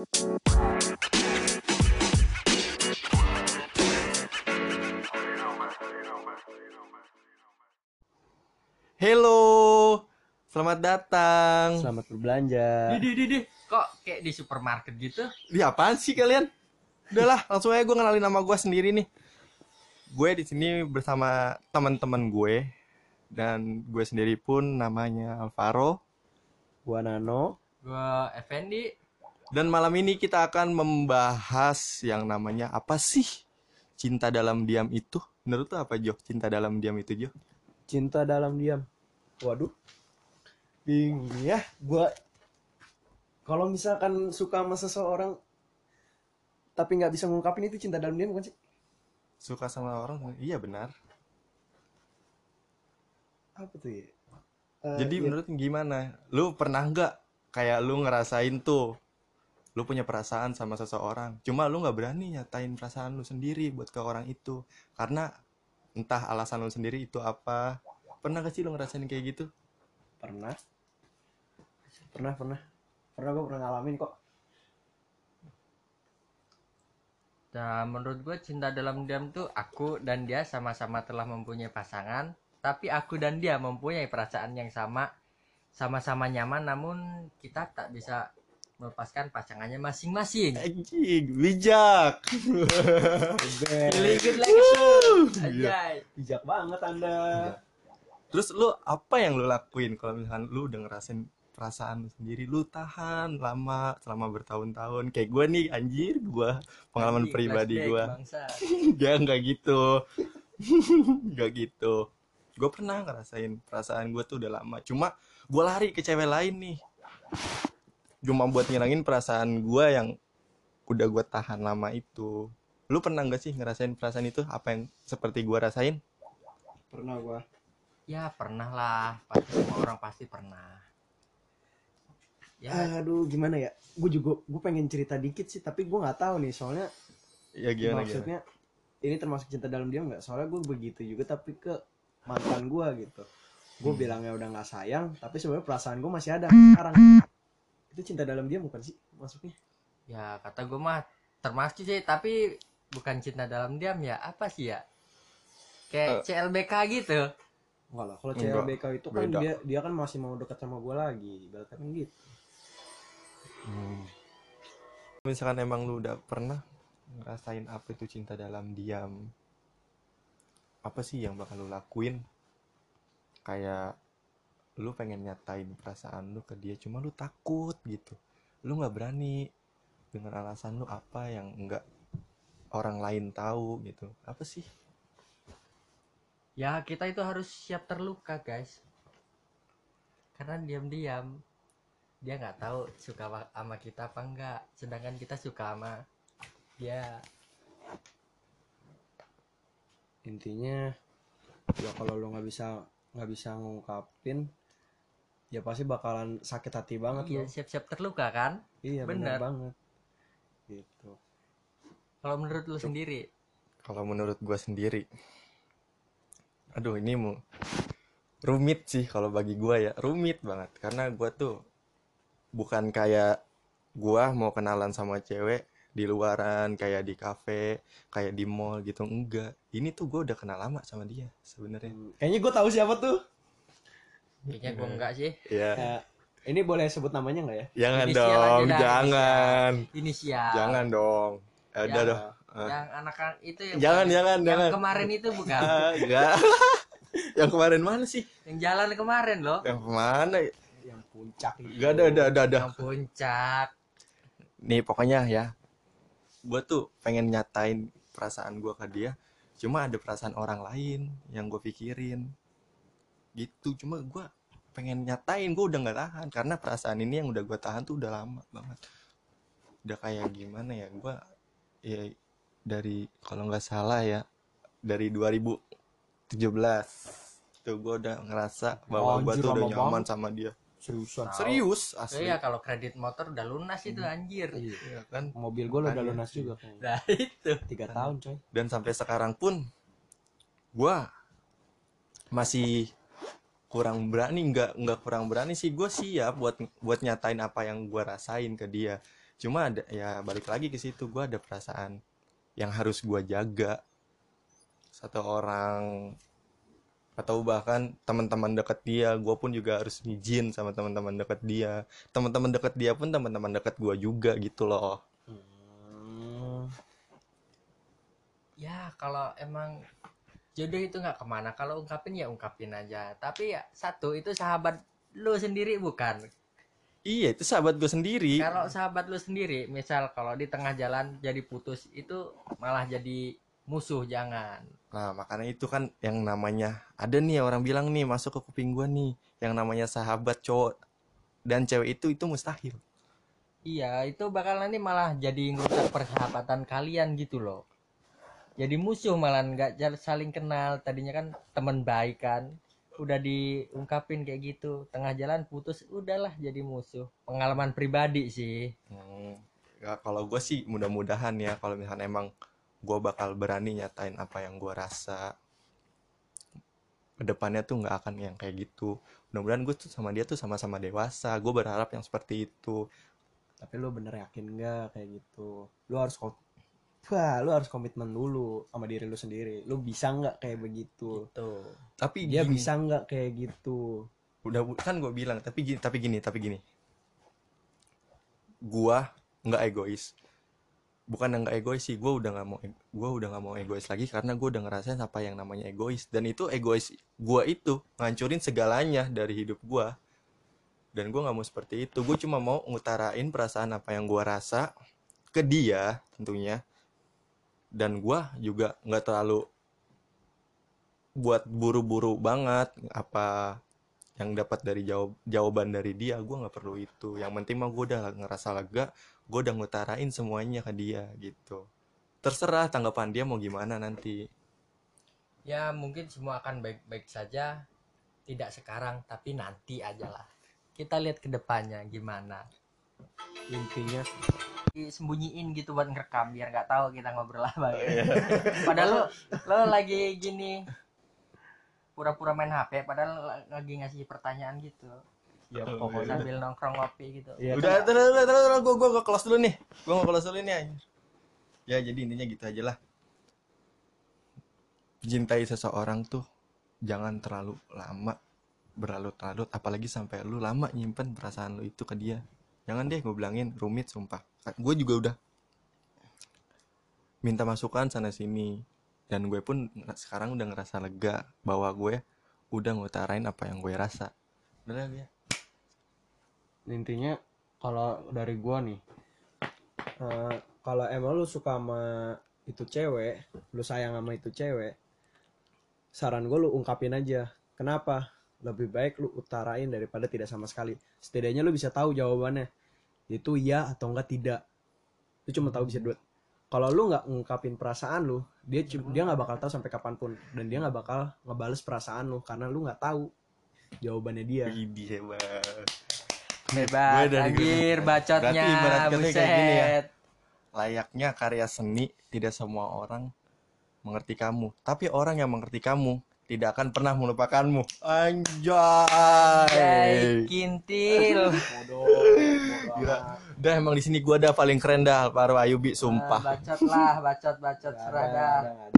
Hello, selamat datang. Selamat berbelanja. Di, di, di, di. Kok kayak di supermarket gitu? Di apaan sih kalian? Udahlah, langsung aja gue kenalin nama gue sendiri nih. Gue di sini bersama teman-teman gue dan gue sendiri pun namanya Alvaro. Gua Nano. Gua Effendi. Dan malam ini kita akan membahas yang namanya apa sih cinta dalam diam itu? Menurut tuh apa Jo? Cinta dalam diam itu Jo? Cinta dalam diam. Waduh. Bingung ya. Gua kalau misalkan suka sama seseorang tapi nggak bisa ngungkapin itu cinta dalam diam bukan sih? Suka sama orang? Iya benar. Apa tuh ya? Eh, Jadi iya. menurut gimana? Lu pernah nggak kayak lu ngerasain tuh lu punya perasaan sama seseorang, cuma lu nggak berani nyatain perasaan lu sendiri buat ke orang itu karena entah alasan lu sendiri itu apa. Pernah gak sih lu ngerasain kayak gitu? pernah. Pernah, pernah. Pernah gue pernah ngalamin kok. Nah, menurut gue cinta dalam diam tuh aku dan dia sama-sama telah mempunyai pasangan, tapi aku dan dia mempunyai perasaan yang sama, sama-sama nyaman, namun kita tak bisa melepaskan pasangannya masing-masing. Anjing, bijak. Feeling good like a shoot. Anjay. Bijak banget Anda. Terus lu apa yang lu lakuin kalau misalkan lu udah ngerasain perasaan lu sendiri, lu tahan lama selama bertahun-tahun. Kayak gue nih anjir gue pengalaman Anjing, pribadi gue dia nggak gitu. Nggak gitu. Gue pernah ngerasain perasaan gue tuh udah lama. Cuma gue lari ke cewek lain nih cuma buat ngilangin perasaan gue yang udah gue tahan lama itu. Lu pernah nggak sih ngerasain perasaan itu? Apa yang seperti gue rasain? Pernah gua. Ya pernah lah, pasti semua orang pasti pernah. Ya, Aduh, gimana ya? Gue juga gue pengen cerita dikit sih, tapi gue nggak tahu nih soalnya ya gimana gimana? maksudnya ini termasuk cinta dalam diam nggak? Soalnya gue begitu juga tapi ke mantan gue gitu. Gue Hmm. bilangnya udah nggak sayang tapi sebenarnya perasaan gue masih ada sekarang itu cinta dalam diam bukan sih masuknya ya kata gue mah termasuk sih, tapi bukan cinta dalam diam ya. Apa sih ya? Kayak CLBK gitu. enggak lah kalau CLBK itu kan beda. dia dia kan masih mau dekat sama gue lagi berarti kan gitu Hmm. Misalkan emang lu udah pernah ngerasain apa itu cinta dalam diam, apa sih yang bakal lu lakuin? Kayak lu pengen nyatain perasaan lu ke dia, cuma lu takut gitu. Lu nggak berani dengan alasan lu apa yang nggak orang lain tahu gitu. Apa sih? Ya kita itu harus siap terluka guys. Karena diam-diam dia nggak tahu suka sama kita apa enggak. Sedangkan kita suka sama dia. intinya ya kalau lo nggak bisa nggak bisa ngungkapin ya pasti bakalan sakit hati banget Iya siap-siap terluka kan? iya bener. bener banget. Gitu. Kalau menurut lu sendiri? Kalau menurut gua sendiri, aduh ini mau rumit sih kalau bagi gua ya. Rumit banget karena gua tuh bukan kayak gua mau kenalan sama cewek di luaran kayak di kafe kayak di mall gitu enggak. Ini tuh gua udah kenal lama sama dia sebenarnya. Hmm, kayaknya gue tahu siapa tuh Kayaknya gue enggak sih. ya Ya, ini boleh sebut namanya nggak ya jangan Inisial aja dong dah, jangan Inisial. jangan dong Eh, udah Ya. dong. Yang anak itu yang jangan jangan yang jangan kemarin itu bukan. Ah, enggak yang kemarin mana sih yang jalan kemarin loh. yang mana yang puncak itu Gak ada, ada, ada, ada. Yang puncak. Nih pokoknya ya, gue tuh pengen nyatain perasaan gue ke dia. Cuma ada perasaan orang lain yang gue pikirin. Gitu, cuma gue pengen nyatain gue udah nggak tahan karena perasaan ini yang udah gue tahan tuh udah lama banget. Udah kayak gimana ya, gue ya dari kalau nggak salah ya dari 2017 tuh gue udah ngerasa bahwa gue tuh udah nyaman banget. sama dia. seriusan. Serius, asli. Iya kalau kredit motor udah lunas itu anjir. Iya. Iya kan? mobil gue udah lunas juga Nah itu. tiga tahun coy dan sampai sekarang pun gua masih kurang berani nggak nggak kurang berani sih. Gue siap buat buat nyatain apa yang gua rasain ke dia. Cuma ada ya balik lagi ke situ gue ada perasaan yang harus gue jaga. Satu orang atau bahkan teman-teman dekat dia gue pun juga harus izin sama teman-teman dekat dia. Teman-teman dekat dia pun teman-teman dekat gue juga gitu loh. Hmm. ya kalau emang jodoh itu nggak ke mana kalau ungkapin ya ungkapin aja. Tapi ya satu itu sahabat lu sendiri bukan? Iya itu sahabat gue sendiri. Kalau sahabat lu sendiri misal kalau di tengah jalan jadi putus itu malah jadi musuh jangan. Nah, makanya itu kan yang namanya ada nih orang bilang nih masuk ke kuping gua nih yang namanya sahabat cowok dan cewek itu itu mustahil. iya itu bakal nanti malah jadi ngerusak persahabatan kalian gitu loh jadi musuh malah nggak saling kenal. Tadinya kan teman baik kan. Udah diungkapin kayak gitu. Tengah jalan putus udahlah jadi musuh. Pengalaman pribadi sih. Hmm, ya, kalau gue sih mudah-mudahan ya kalau misalnya emang gua bakal berani nyatain apa yang gua rasa ke depannya tuh nggak akan yang kayak gitu. Mudah-mudahan gue tuh sama dia tuh sama-sama dewasa. Gue berharap yang seperti itu. tapi lu bener yakin nggak kayak gitu? Lu harus Wah, lu harus komitmen dulu sama diri lu sendiri. Lu bisa nggak kayak begitu? tuh Tapi Dia gini, bisa nggak kayak gitu? udah kan gue bilang tapi gini tapi gini tapi gini. Gua nggak egois. Bukan yang nggak egois sih gue udah nggak mau gua udah nggak mau egois lagi karena gue udah ngerasain apa yang namanya egois. Dan itu egois gua itu ngancurin segalanya dari hidup gua. Dan gue nggak mau seperti itu. Gue cuma mau ngutarain perasaan apa yang gua rasa ke dia tentunya dan gua juga nggak terlalu buat buru-buru banget apa yang dapat dari jawab jawaban dari dia gue nggak perlu itu. Yang penting mah gue udah ngerasa lega gue udah ngutarain semuanya ke dia gitu. Terserah tanggapan dia mau gimana nanti. Ya mungkin semua akan baik-baik saja. Tidak sekarang tapi nanti aja lah. Kita lihat ke depannya gimana. Intinya disembunyiin gitu buat ngerekam biar nggak tahu kita ngobrol apa gitu. padahal lo lo lagi gini pura-pura main HP padahal la- lagi ngasih pertanyaan gitu. Ya Oh, pokoknya. Sambil nongkrong ngopi gitu. Ya udah kan, terus terus terus terus gue gue close dulu nih. Gue mau close dulu nih anjir. ya jadi intinya gitu aja lah. Cintai seseorang tuh jangan terlalu lama berlarut-larut apalagi sampai lu lama nyimpen perasaan lu itu ke dia. Jangan deh gue bilangin rumit sumpah gue juga udah minta masukan sana sini. Dan gue pun sekarang udah ngerasa lega bahwa gue udah ngutarain apa yang gue rasa. Lah ya intinya kalau dari gua nih eh, kalau emang lu suka sama itu cewek lu sayang sama itu cewek saran gue lu ungkapin aja. Kenapa? Lebih baik lu utarain daripada tidak sama sekali. Setidaknya lu bisa tahu jawabannya itu iya atau enggak tidak. Lu cuma tahu bisa dua. Kalau lu nggak ngungkapin perasaan lu dia dia nggak bakal tahu sampai kapan pun. Dan dia nggak bakal ngebales perasaan lu karena lu nggak tahu jawabannya dia. Widih hebat hebat anjir bacotnya Berarti buset kayak gini ya. layaknya karya seni tidak semua orang mengerti kamu. Tapi orang yang mengerti kamu tidak akan pernah melupakanmu. Anjay. Jai kintil. Gila. Udah emang di sini gua ada paling keren dah Alvaro Ayubi Ah, sumpah bacot lah bacot bacot serada.